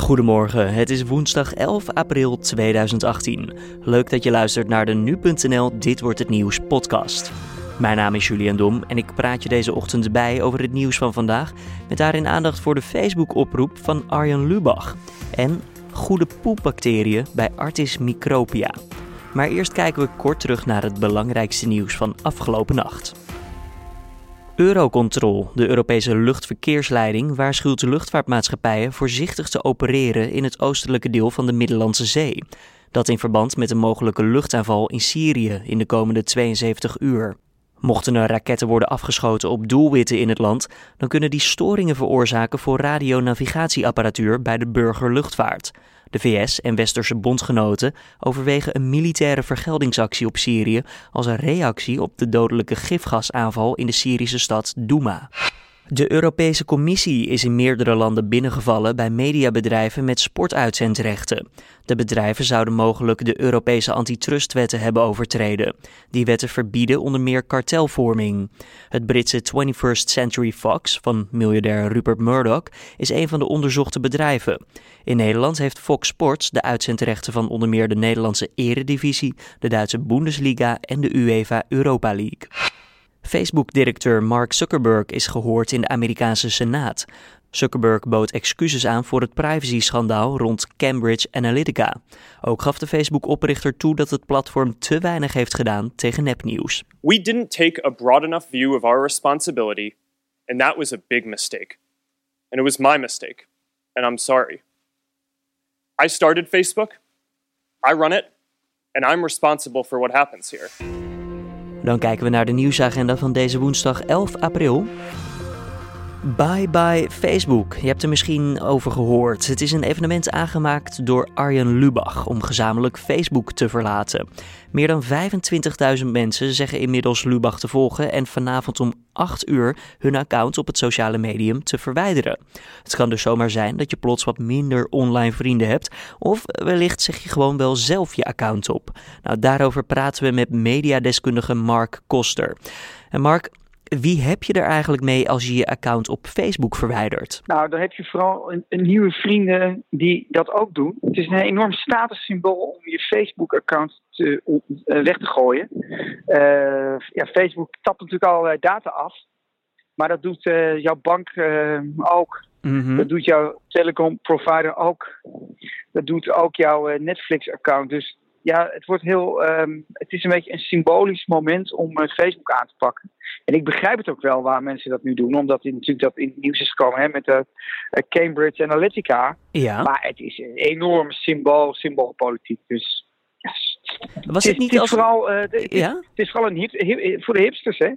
Goedemorgen, het is woensdag 11 april 2018. Leuk dat je luistert naar de nu.nl Dit wordt het nieuws podcast. Mijn naam is Julian Dom en ik praat je deze ochtend bij over het nieuws van vandaag. Met daarin aandacht voor de Facebook-oproep van Arjan Lubach. En goede poepbacteriën bij Artis micropia. Maar eerst kijken we kort terug naar het belangrijkste nieuws van afgelopen nacht. Eurocontrol, de Europese luchtverkeersleiding, waarschuwt luchtvaartmaatschappijen voorzichtig te opereren in het oostelijke deel van de Middellandse Zee. Dat in verband met een mogelijke luchtaanval in Syrië in de komende 72 uur. Mochten er raketten worden afgeschoten op doelwitten in het land, dan kunnen die storingen veroorzaken voor radionavigatieapparatuur bij de burgerluchtvaart. De VS en westerse bondgenoten overwegen een militaire vergeldingsactie op Syrië als een reactie op de dodelijke gifgasaanval in de Syrische stad Douma. De Europese Commissie is in meerdere landen binnengevallen bij mediabedrijven met sportuitzendrechten. De bedrijven zouden mogelijk de Europese antitrustwetten hebben overtreden. Die wetten verbieden onder meer kartelvorming. Het Britse 21st Century Fox van miljardair Rupert Murdoch is een van de onderzochte bedrijven. In Nederland heeft Fox Sports de uitzendrechten van onder meer de Nederlandse Eredivisie, de Duitse Bundesliga en de UEFA Europa League. Facebook-directeur Mark Zuckerberg is gehoord in de Amerikaanse Senaat. Zuckerberg bood excuses aan voor het privacy-schandaal rond Cambridge Analytica. Ook gaf de Facebook-oprichter toe dat het platform te weinig heeft gedaan tegen nepnieuws. We didn't take a broad enough view of our responsibility, and that was a big mistake. And it was my mistake, and I'm sorry. I started Facebook, I run it, and I'm responsible for what happens here. Dan kijken we naar de nieuwsagenda van deze woensdag 11 april. Bye bye Facebook. Je hebt er misschien over gehoord. Het is een evenement aangemaakt door Arjen Lubach om gezamenlijk Facebook te verlaten. Meer dan 25.000 mensen zeggen inmiddels Lubach te volgen en vanavond om 8 uur hun account op het sociale medium te verwijderen. Het kan dus zomaar zijn dat je plots wat minder online vrienden hebt of wellicht zeg je gewoon wel zelf je account op. Nou, daarover praten we met mediadeskundige Mark Koster. En Mark, wie heb je er eigenlijk mee als je je account op Facebook verwijdert? Nou, dan heb je vooral een, een nieuwe vrienden die dat ook doen. Het is een enorm statussymbool om je Facebook-account te, uh, weg te gooien. Uh, ja, Facebook tapt natuurlijk allerlei data af. Maar dat doet uh, jouw bank ook. Mm -hmm. Dat doet jouw telecom provider ook. Dat doet ook jouw Netflix-account. Dus ja, het wordt heel. Um, het is een beetje een symbolisch moment om uh, Facebook aan te pakken. En ik begrijp het ook wel waar mensen dat nu doen, omdat het natuurlijk dat in het nieuws is gekomen hè, met de uh, Cambridge Analytica. Ja. Maar het is een enorm symbool, symboolpolitiek. Dus. Yes. Was het, niet het als... Is vooral, uh, het, ja? het is vooral een hip, hip, voor de hipsters, hè?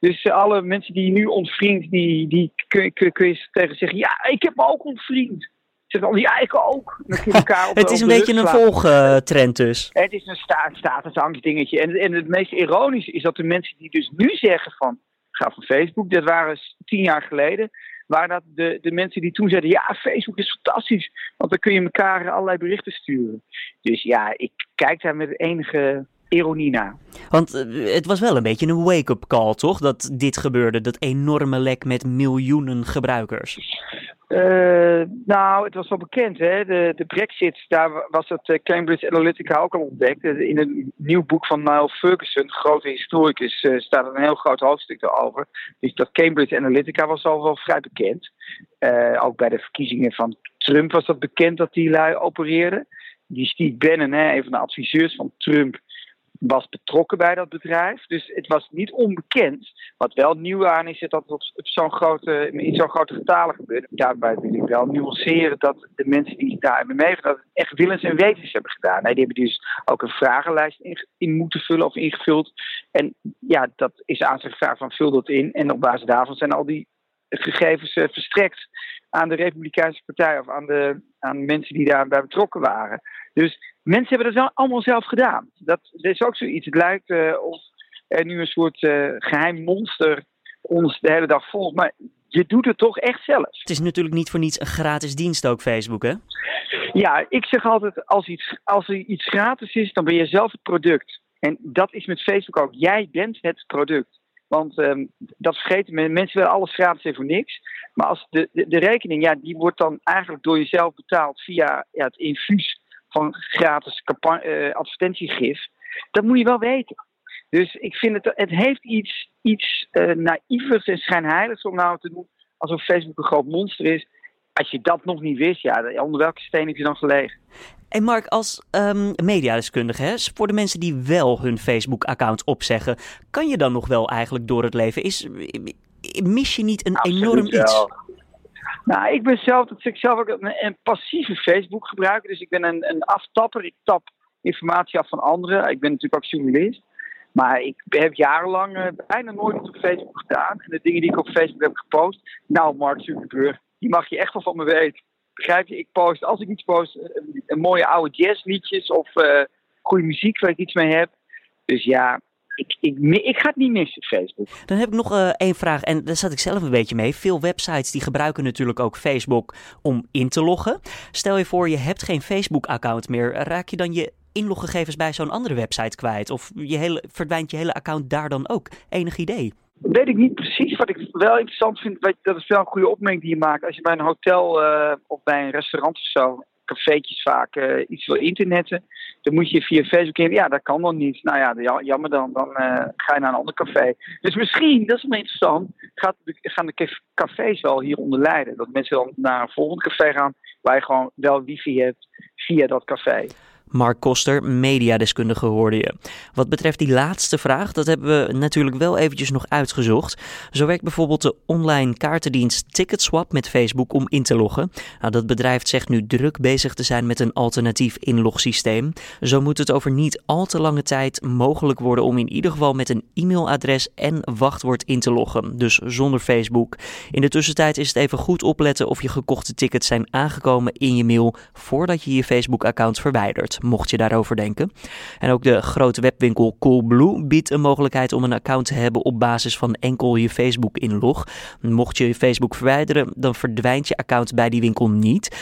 Dus alle mensen die je nu ontvriend, die, die kun, kun, kun je tegen zeggen: Ja, ik heb me ook ontvriend zit al die eiken ook. Elkaar op, het is een beetje een volgtrend dus. Het is een sta statusangstdingetje. En, en het meest ironische is dat de mensen die dus nu zeggen van... ga van Facebook, dat waren tien jaar geleden... waren dat de, de mensen die toen zeiden... ja, Facebook is fantastisch, want dan kun je elkaar allerlei berichten sturen. Dus ja, ik kijk daar met enige ironie naar. Want het was wel een beetje een wake-up call, toch? Dat dit gebeurde, dat enorme lek met miljoenen gebruikers. Uh, nou, het was wel bekend, hè? De, de Brexit, daar was het uh, Cambridge Analytica ook al ontdekt. In een nieuw boek van Niall Ferguson, grote historicus, uh, staat er een heel groot hoofdstuk erover. Dus dat Cambridge Analytica was al wel vrij bekend. ook bij de verkiezingen van Trump was dat bekend dat die lui opereerden. Die Steve Bannon, hè, een van de adviseurs van Trump, was betrokken bij dat bedrijf. Dus het was niet onbekend. Wat wel nieuw aan is, is dat het op zo'n grote, in zo'n grote getalen gebeurt. Daarbij wil ik wel nuanceren dat de mensen die daar hebben meegedaan, dat echt willens en wetens hebben gedaan. Nee, die hebben dus ook een vragenlijst in, moeten vullen of ingevuld. En ja, dat is aan zich gevraagd van vul dat in. En op basis daarvan zijn al die gegevens uh, verstrekt aan de Republikeinse Partij of aan de aan mensen die daarbij betrokken waren. Dus mensen hebben dat allemaal zelf gedaan. Dat, dat is ook zoiets. Het lijkt uh, of er nu een soort uh, geheim monster ons de hele dag volgt. Maar je doet het toch echt zelf. Het is natuurlijk niet voor niets een gratis dienst ook, Facebook, hè? Ja, ik zeg altijd, als, iets, als er iets gratis is, dan ben je zelf het product. En dat is met Facebook ook. Jij bent het product. Want ehm, dat vergeten men. Mensen willen alles gratis en voor niks. Maar als de, de, rekening, ja, die wordt dan eigenlijk door jezelf betaald via ja, het infuus van gratis uh, advertentiegif. Dat moet je wel weten. Dus ik vind het, het heeft iets, iets uh, naïevers en schijnheiligs om nou te doen alsof Facebook een groot monster is. Als je dat nog niet wist, ja, onder welke steen heb je dan gelegen? En Mark, als um, mediadeskundige, hè, voor de mensen die wel hun Facebook-account opzeggen, kan je dan nog wel eigenlijk door het leven? Is, mis je niet een enorm iets? Nou, ik ben zelf, dat ik zelf ook een, een passieve Facebook gebruiker. Dus ik ben een, een aftapper. Ik tap informatie af van anderen. Ik ben natuurlijk ook journalist. Maar ik heb jarenlang uh, bijna nooit iets op Facebook gedaan. En de dingen die ik op Facebook heb gepost. Nou, Mark Zuckerberg, die mag je echt wel van me weten. Begrijp je? Ik post, als ik iets post, een, eh, een mooie oude jazzliedjes of uh, goede muziek waar ik iets mee heb. Dus ja, ik, ik, ik, ga het niet missen, Facebook. Dan heb ik nog één vraag en daar zat ik zelf een beetje mee. Veel websites die gebruiken natuurlijk ook Facebook om in te loggen. Stel je voor, je hebt geen Facebook-account meer. Raak je dan je inloggegevens bij zo'n andere website kwijt? Of je hele, verdwijnt je hele account daar dan ook? Enig idee? Weet ik niet precies. Wat ik wel interessant vind, dat is wel een goede opmerking die je maakt. Als je bij een hotel uh, of bij een restaurant of zo cafeetjes vaak uh, iets wil internetten. Dan moet je via Facebook in. Ja, dat kan dan niet. Nou ja, jammer dan. Dan uh, ga je naar een ander café. Dus misschien, dat is wel interessant, gaat gaan de cafés wel hieronder leiden. Dat mensen dan naar een volgend café gaan waar je gewoon wel wifi hebt via dat café. Mark Koster, mediadeskundige hoorde je. Wat betreft die laatste vraag, dat hebben we natuurlijk wel eventjes nog uitgezocht. Zo werkt bijvoorbeeld de online kaartendienst Ticketswap met Facebook om in te loggen. Nou, dat bedrijf zegt nu druk bezig te zijn met een alternatief inlogsysteem. Zo moet het over niet al te lange tijd mogelijk worden om in ieder geval met een e-mailadres en wachtwoord in te loggen. Dus zonder Facebook. In de tussentijd is het even goed opletten of je gekochte tickets zijn aangekomen in je mail voordat je je Facebook-account verwijdert mocht je daarover denken. En ook de grote webwinkel Coolblue biedt een mogelijkheid om een account te hebben op basis van enkel je Facebook-inlog. Mocht je je Facebook verwijderen, dan verdwijnt je account bij die winkel niet.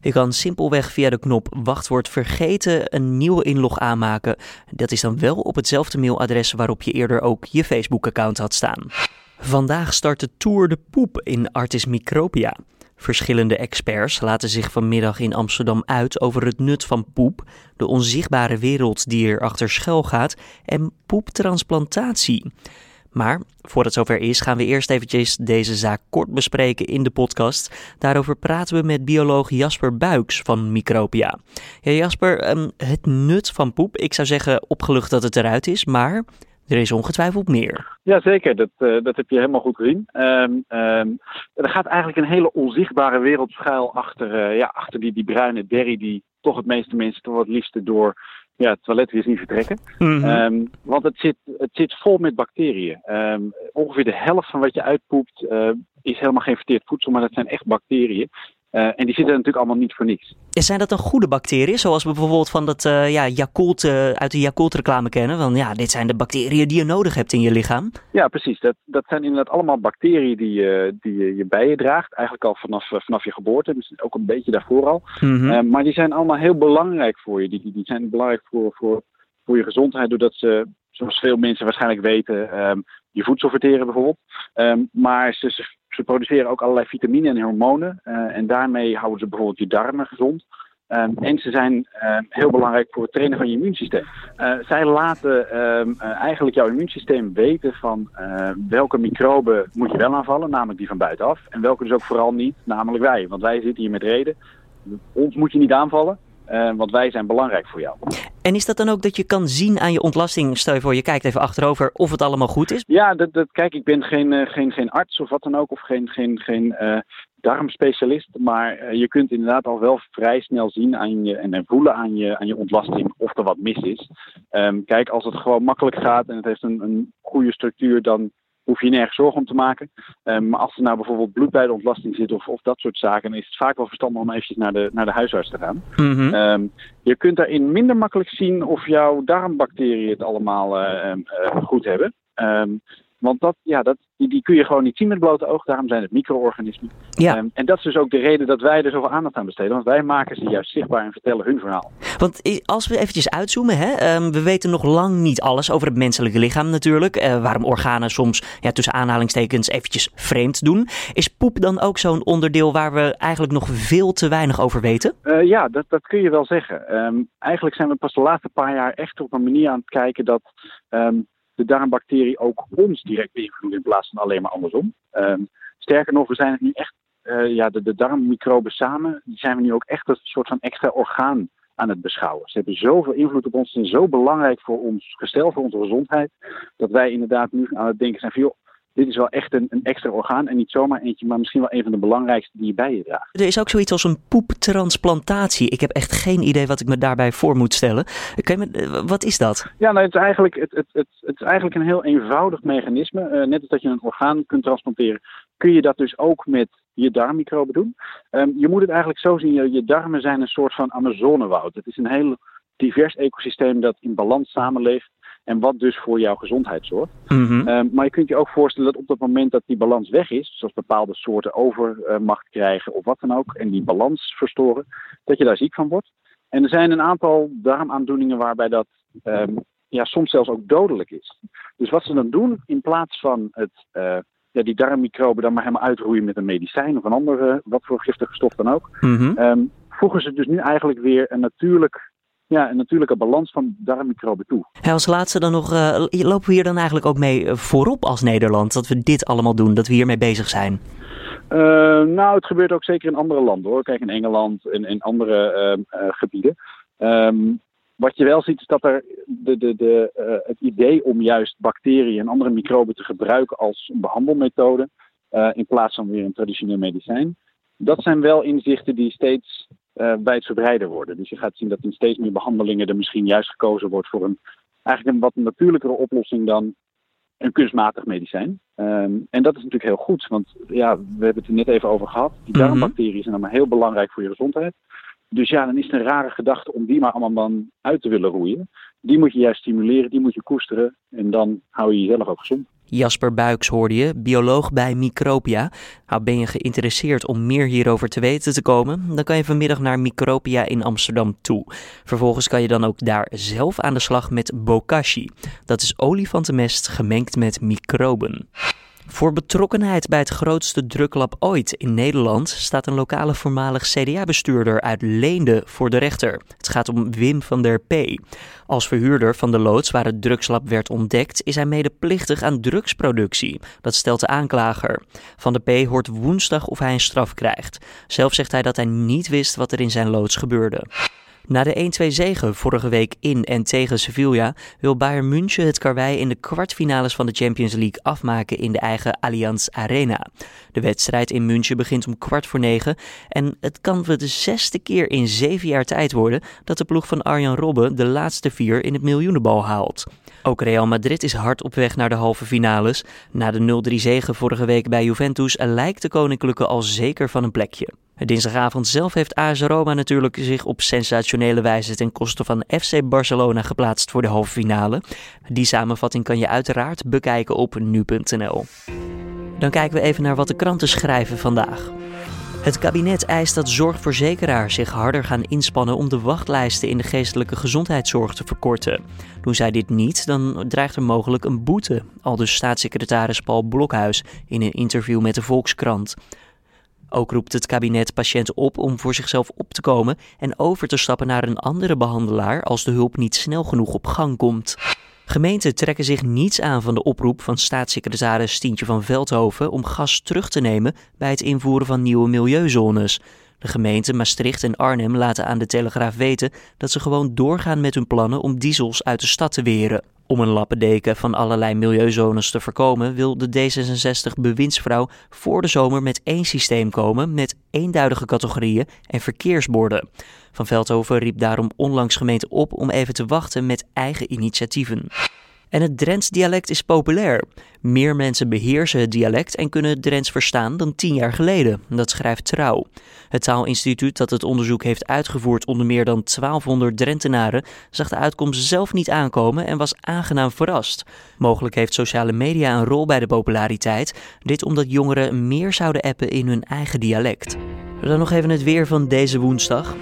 Je kan simpelweg via de knop wachtwoord vergeten een nieuwe inlog aanmaken. Dat is dan wel op hetzelfde mailadres waarop je eerder ook je Facebook-account had staan. Vandaag start de Tour de Poep in Artis Micropia. Verschillende experts laten zich vanmiddag in Amsterdam uit over het nut van poep, de onzichtbare wereld die er achter schuil gaat en poeptransplantatie. Maar voordat het zover is, gaan we eerst eventjes deze zaak kort bespreken in de podcast. Daarover praten we met bioloog Jasper Buiks van Micropia. Ja, Jasper, ehm, het nut van poep, ik zou zeggen opgelucht dat het eruit is, maar er is ongetwijfeld meer. Jazeker, dat, uh, dat heb je helemaal goed gezien. Um, um, er gaat eigenlijk een hele onzichtbare wereld schuil achter, uh, ja, achter die, die bruine berry die toch het meeste mensen toch het liefste door ja, het toilet weer zien vertrekken. Mm -hmm. um, want het zit, het zit vol met bacteriën. ongeveer de helft van wat je uitpoept uh, is helemaal geen verteerd voedsel, maar dat zijn echt bacteriën. Uh, en die zitten natuurlijk allemaal niet voor niks. Zijn dat dan goede bacteriën? Zoals we bijvoorbeeld van dat uh, ja, Yakult, uh, uit de Yakult reclame kennen. Van ja, dit zijn de bacteriën die je nodig hebt in je lichaam. Ja, precies. Dat, dat zijn inderdaad allemaal bacteriën die, die je bij je draagt. Eigenlijk al vanaf, vanaf je geboorte. Dus ook een beetje daarvoor al. Mm -hmm. maar die zijn allemaal heel belangrijk voor je. Die, die, die zijn belangrijk voor, voor, voor je gezondheid. Doordat ze, zoals veel mensen waarschijnlijk weten, um, je voedsel verteren bijvoorbeeld. Um, maar ze, ze ze produceren ook allerlei vitamine en hormonen. Uh, en daarmee houden ze bijvoorbeeld je darmen gezond. Um, en ze zijn uh, heel belangrijk voor het trainen van je immuunsysteem. Uh, zij laten um, eigenlijk jouw immuunsysteem weten van welke microben moet je wel aanvallen, namelijk die van buitenaf. En welke dus ook vooral niet, namelijk wij. Want wij zitten hier met reden. Ons moet je niet aanvallen. Want wij zijn belangrijk voor jou. En is dat dan ook dat je kan zien aan je ontlasting, stel je voor je kijkt even achterover, of het allemaal goed is? Ja, dat, dat, kijk, ik ben geen, uh, geen, geen arts of wat dan ook, of geen, geen, geen uh, darmspecialist. Maar je kunt inderdaad al wel vrij snel zien aan je, en voelen aan je, aan je ontlasting of er wat mis is. Um, kijk, als het gewoon makkelijk gaat en het heeft een, een goede structuur, dan hoef je nergens zorgen om te maken. Um, maar als er nou bijvoorbeeld bloed bij de ontlasting zit of, of dat soort zaken, dan is het vaak wel verstandig om eventjes naar de, naar de huisarts te gaan. Mm -hmm. um, je kunt daarin minder makkelijk zien of jouw darmbacteriën het allemaal uh, uh, goed hebben. Um, Want dat, ja, dat, die, die kun je gewoon niet zien met blote oog. Daarom zijn het micro-organismen. Ja. Ehm, en dat is dus ook de reden dat wij er zoveel aandacht aan besteden. Want wij maken ze juist zichtbaar en vertellen hun verhaal. Want als we eventjes uitzoomen, hè, ehm, we weten nog lang niet alles over het menselijke lichaam natuurlijk. Uh, waarom organen soms ja, tussen aanhalingstekens eventjes vreemd doen. Is poep dan ook zo'n onderdeel waar we eigenlijk nog veel te weinig over weten? Uh, ja, dat, dat kun je wel zeggen. Um, eigenlijk zijn we pas de laatste paar jaar echt op een manier aan het kijken dat um, de darmbacterie ook ons direct beïnvloedt in plaats van alleen maar andersom. Um, sterker nog, we zijn het nu echt, uh, ja, de, de darmmicroben samen, die zijn we nu ook echt als een soort van extra orgaan aan het beschouwen. Ze hebben zoveel invloed op ons en zo belangrijk voor ons gestel, voor onze gezondheid, dat wij inderdaad nu aan het denken zijn van, joh, dit is wel echt een, een, extra orgaan en niet zomaar eentje, maar misschien wel een van de belangrijkste die je bij je draagt. Er is ook zoiets als een poeptransplantatie. Ik heb echt geen idee wat ik me daarbij voor moet stellen. Me, wat is dat? Ja, nou, het, is eigenlijk, het, het, het, het is eigenlijk een heel eenvoudig mechanisme. Uh, net als dat je een orgaan kunt transplanteren, kun je dat dus ook met je darmmicroben doen. Um, je moet het eigenlijk zo zien, je, je darmen zijn een soort van Amazonewoud. Het is een heel divers ecosysteem dat in balans samenleeft. En wat dus voor jouw gezondheid zorgt. Mm-hmm. Um, maar je kunt je ook voorstellen dat op het moment dat die balans weg is, zoals bepaalde soorten overmacht krijgen of wat dan ook, en die balans verstoren, dat je daar ziek van wordt. En er zijn een aantal darmaandoeningen waarbij dat um, ja, soms zelfs ook dodelijk is. Dus wat ze dan doen, in plaats van het, uh, ja, die darmmicroben dan maar helemaal uitroeien met een medicijn of een andere, wat voor giftige stof dan ook, mm-hmm. um, voegen ze dus nu eigenlijk weer een natuurlijk ja, een natuurlijke balans van darmmicroben toe. Als laatste dan nog, uh, lopen we hier dan eigenlijk ook mee voorop als Nederland? Dat we dit allemaal doen, dat we hiermee bezig zijn? Uh, nou, het gebeurt ook zeker in andere landen hoor. Kijk, in Engeland en in andere uh, uh, gebieden. Um, wat je wel ziet is dat er de, de, de, het idee om juist bacteriën en andere microben te gebruiken als behandelmethode, in plaats van weer een traditioneel medicijn, dat zijn wel inzichten die steeds uh, wijdverbreider worden. Dus je gaat zien dat in steeds meer behandelingen er misschien juist gekozen wordt voor een eigenlijk een wat natuurlijkere oplossing dan een kunstmatig medicijn. Um, en dat is natuurlijk heel goed, want ja, we hebben het er net even over gehad. Die darmbacteriën zijn allemaal heel belangrijk voor je gezondheid. Dus ja, dan is het een rare gedachte om die maar allemaal dan uit te willen roeien. Die moet je juist stimuleren, die moet je koesteren en dan hou je jezelf ook gezond. Jasper Buiks hoorde je, bioloog bij Micropia. Nou, ben je geïnteresseerd om meer hierover te weten te komen? Dan kan je vanmiddag naar Micropia in Amsterdam toe. Vervolgens kan je dan ook daar zelf aan de slag met bokashi. Dat is olifantenmest gemengd met microben. Voor betrokkenheid bij het grootste druklab ooit in Nederland staat een lokale voormalig CDA-bestuurder uit Leende voor de rechter. Het gaat om Wim van der P. Als verhuurder van de loods waar het drugslab werd ontdekt, is hij medeplichtig aan drugsproductie. Dat stelt de aanklager. Van der P hoort woensdag of hij een straf krijgt. Zelf zegt hij dat hij niet wist wat er in zijn loods gebeurde. Na de 1-2 zege vorige week in en tegen Sevilla wil Bayern München het karwei in de kwartfinales van de Champions League afmaken in de eigen Allianz Arena. De wedstrijd in München begint om kwart voor negen en het kan voor de zesde keer in zeven jaar tijd worden dat de ploeg van Arjan Robben de laatste vier in het miljoenenbal haalt. Ook Real Madrid is hard op weg naar de halve finales. Na de 0-3 zege vorige week bij Juventus lijkt de Koninklijke al zeker van een plekje. Dinsdagavond zelf heeft AS Roma natuurlijk zich op sensationele wijze ten koste van FC Barcelona geplaatst voor de halve finale. Die samenvatting kan je uiteraard bekijken op nu.nl. Dan kijken we even naar wat de kranten schrijven vandaag. Het kabinet eist dat zorgverzekeraars zich harder gaan inspannen om de wachtlijsten in de geestelijke gezondheidszorg te verkorten. Doen zij dit niet, dan dreigt er mogelijk een boete, aldus staatssecretaris Paul Blokhuis in een interview met de Volkskrant. Ook roept het kabinet patiënten op om voor zichzelf op te komen en over te stappen naar een andere behandelaar als de hulp niet snel genoeg op gang komt. Gemeenten trekken zich niets aan van de oproep van staatssecretaris Stientje van Veldhoven om gas terug te nemen bij het invoeren van nieuwe milieuzones. De gemeenten Maastricht en Arnhem laten aan de Telegraaf weten dat ze gewoon doorgaan met hun plannen om diesels uit de stad te weren. Om een lappendeken van allerlei milieuzones te voorkomen, wil de D66-bewindsvrouw voor de zomer met één systeem komen met eenduidige categorieën en verkeersborden. Van Veldhoven riep daarom onlangs gemeenten op om even te wachten met eigen initiatieven. En het Drents dialect is populair. Meer mensen beheersen het dialect en kunnen het Drents verstaan dan tien jaar geleden. Dat schrijft Trouw. Het taalinstituut dat het onderzoek heeft uitgevoerd onder meer dan 1200 Drentenaren zag de uitkomst zelf niet aankomen en was aangenaam verrast. Mogelijk heeft sociale media een rol bij de populariteit. Dit omdat jongeren meer zouden appen in hun eigen dialect. Dan nog even het weer van deze woensdag.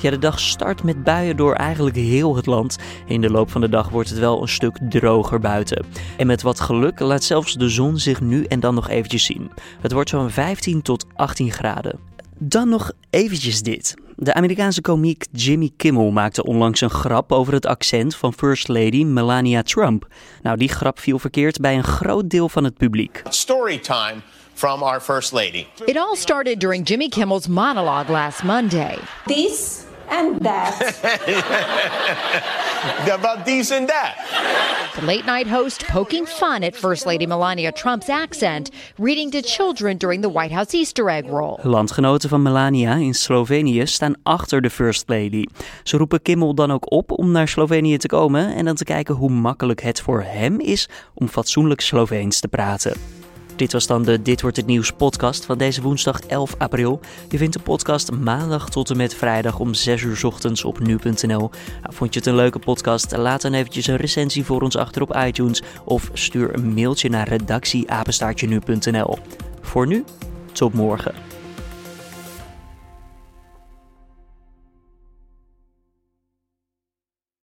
Ja, de dag start met buien door eigenlijk heel het land. In de loop van de dag wordt het wel een stuk droger buiten. En met wat geluk laat zelfs de zon zich nu en dan nog eventjes zien. Het wordt zo'n 15 tot 18 graden. Dan nog eventjes dit. De Amerikaanse komiek Jimmy Kimmel maakte onlangs een grap over het accent van First Lady Melania Trump. Nou, die grap viel verkeerd bij een groot deel van het publiek. Storytime from our First Lady. It all started during Jimmy Kimmel's monologue last Monday. This and that. About these and that. The late night host poking fun at First Lady Melania Trump's accent, reading to children during the White House Easter egg roll. Landgenoten van Melania in Slovenië staan achter de First Lady. Ze roepen Kimmel dan ook op om naar Slovenië te komen en dan te kijken hoe makkelijk het voor hem is om fatsoenlijk Sloveens te praten. Dit was dan de Dit wordt het nieuws podcast van deze woensdag 11 april. Je vindt de podcast maandag tot en met vrijdag om 6 uur ochtends op nu.nl. Nou, vond je het een leuke podcast? Laat dan eventjes een recensie voor ons achter op iTunes of stuur een mailtje naar redactieapenstaartje nu.nl. Voor nu, tot morgen.